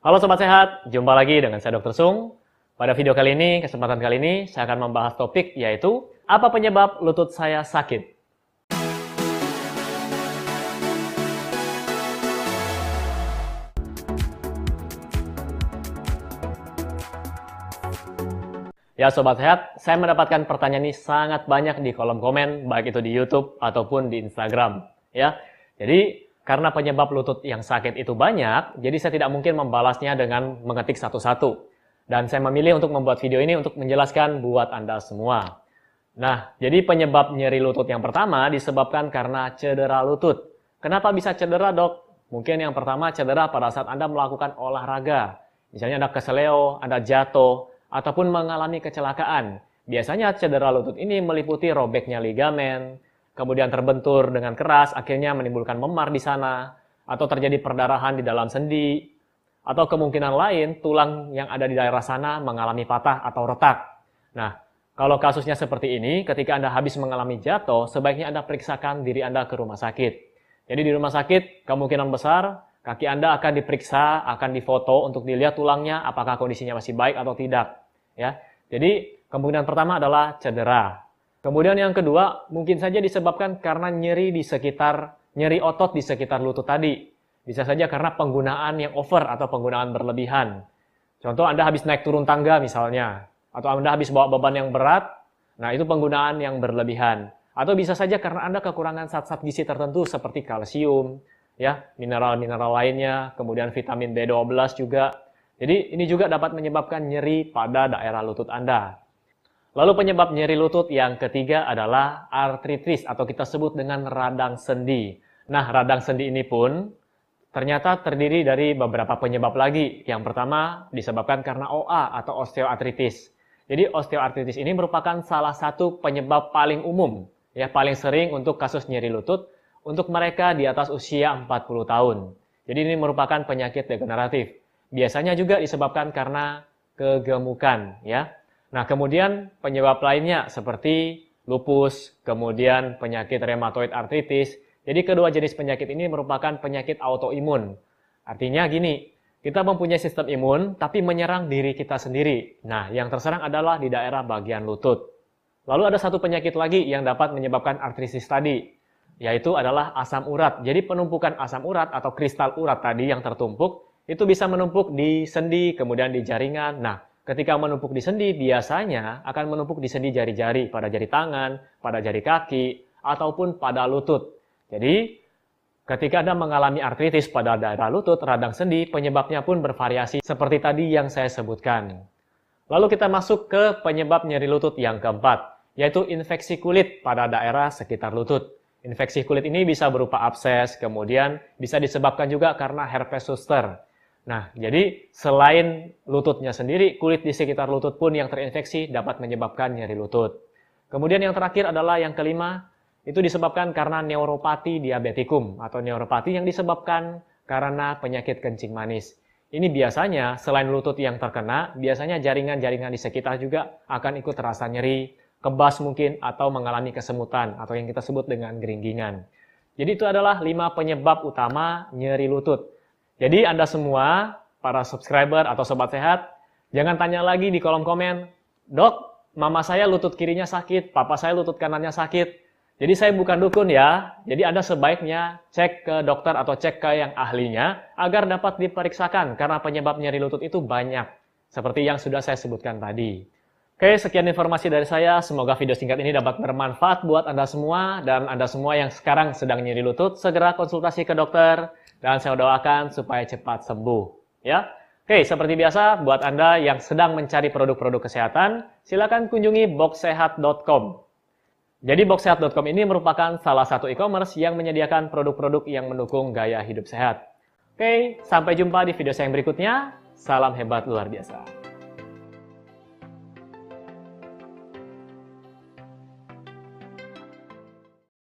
Halo Sobat Sehat, jumpa lagi dengan saya Dr. Sung. Pada video kali ini, kesempatan kali ini, saya akan membahas topik yaitu apa penyebab lutut saya sakit. Ya Sobat Sehat, saya mendapatkan pertanyaan ini sangat banyak di kolom komen, baik itu di YouTube ataupun di Instagram. Ya, Jadi karena penyebab lutut yang sakit itu banyak, jadi saya tidak mungkin membalasnya dengan mengetik satu-satu. Dan saya memilih untuk membuat video ini untuk menjelaskan buat Anda semua. Nah, jadi penyebab nyeri lutut yang pertama disebabkan karena cedera lutut. Kenapa bisa cedera dok? Mungkin yang pertama cedera pada saat Anda melakukan olahraga. Misalnya Anda keseleo, Anda jatuh, ataupun mengalami kecelakaan. Biasanya cedera lutut ini meliputi robeknya ligamen, kemudian terbentur dengan keras, akhirnya menimbulkan memar di sana, atau terjadi perdarahan di dalam sendi, atau kemungkinan lain tulang yang ada di daerah sana mengalami patah atau retak. Nah, kalau kasusnya seperti ini, ketika Anda habis mengalami jatuh, sebaiknya Anda periksakan diri Anda ke rumah sakit. Jadi di rumah sakit, kemungkinan besar kaki Anda akan diperiksa, akan difoto untuk dilihat tulangnya apakah kondisinya masih baik atau tidak. Ya, Jadi kemungkinan pertama adalah cedera. Kemudian yang kedua, mungkin saja disebabkan karena nyeri di sekitar, nyeri otot di sekitar lutut tadi. Bisa saja karena penggunaan yang over atau penggunaan berlebihan. Contoh Anda habis naik turun tangga misalnya, atau Anda habis bawa beban yang berat, nah itu penggunaan yang berlebihan. Atau bisa saja karena Anda kekurangan zat-zat gizi tertentu seperti kalsium, ya, mineral-mineral lainnya, kemudian vitamin B12 juga. Jadi ini juga dapat menyebabkan nyeri pada daerah lutut Anda. Lalu penyebab nyeri lutut yang ketiga adalah artritis atau kita sebut dengan radang sendi. Nah, radang sendi ini pun ternyata terdiri dari beberapa penyebab lagi. Yang pertama disebabkan karena OA atau osteoartritis. Jadi osteoartritis ini merupakan salah satu penyebab paling umum, ya paling sering untuk kasus nyeri lutut untuk mereka di atas usia 40 tahun. Jadi ini merupakan penyakit degeneratif. Biasanya juga disebabkan karena kegemukan, ya. Nah, kemudian penyebab lainnya seperti lupus, kemudian penyakit rheumatoid arthritis. Jadi kedua jenis penyakit ini merupakan penyakit autoimun. Artinya gini, kita mempunyai sistem imun tapi menyerang diri kita sendiri. Nah, yang terserang adalah di daerah bagian lutut. Lalu ada satu penyakit lagi yang dapat menyebabkan artritis tadi, yaitu adalah asam urat. Jadi penumpukan asam urat atau kristal urat tadi yang tertumpuk itu bisa menumpuk di sendi, kemudian di jaringan. Nah, Ketika menumpuk di sendi, biasanya akan menumpuk di sendi jari-jari, pada jari tangan, pada jari kaki, ataupun pada lutut. Jadi, ketika Anda mengalami artritis pada daerah lutut, radang sendi, penyebabnya pun bervariasi seperti tadi yang saya sebutkan. Lalu kita masuk ke penyebab nyeri lutut yang keempat, yaitu infeksi kulit pada daerah sekitar lutut. Infeksi kulit ini bisa berupa abses, kemudian bisa disebabkan juga karena herpes zoster. Nah, jadi selain lututnya sendiri, kulit di sekitar lutut pun yang terinfeksi dapat menyebabkan nyeri lutut. Kemudian yang terakhir adalah yang kelima, itu disebabkan karena neuropati diabetikum atau neuropati yang disebabkan karena penyakit kencing manis. Ini biasanya selain lutut yang terkena, biasanya jaringan-jaringan di sekitar juga akan ikut terasa nyeri, kebas mungkin, atau mengalami kesemutan atau yang kita sebut dengan geringgingan. Jadi itu adalah lima penyebab utama nyeri lutut. Jadi Anda semua, para subscriber atau sobat sehat, jangan tanya lagi di kolom komen, Dok, mama saya lutut kirinya sakit, papa saya lutut kanannya sakit. Jadi saya bukan dukun ya. Jadi Anda sebaiknya cek ke dokter atau cek ke yang ahlinya agar dapat diperiksakan karena penyebab nyeri lutut itu banyak. Seperti yang sudah saya sebutkan tadi. Oke, sekian informasi dari saya. Semoga video singkat ini dapat bermanfaat buat Anda semua dan Anda semua yang sekarang sedang nyeri lutut, segera konsultasi ke dokter dan saya doakan supaya cepat sembuh. Ya, Oke, seperti biasa, buat Anda yang sedang mencari produk-produk kesehatan, silakan kunjungi boxsehat.com. Jadi boxsehat.com ini merupakan salah satu e-commerce yang menyediakan produk-produk yang mendukung gaya hidup sehat. Oke, sampai jumpa di video saya yang berikutnya. Salam hebat luar biasa.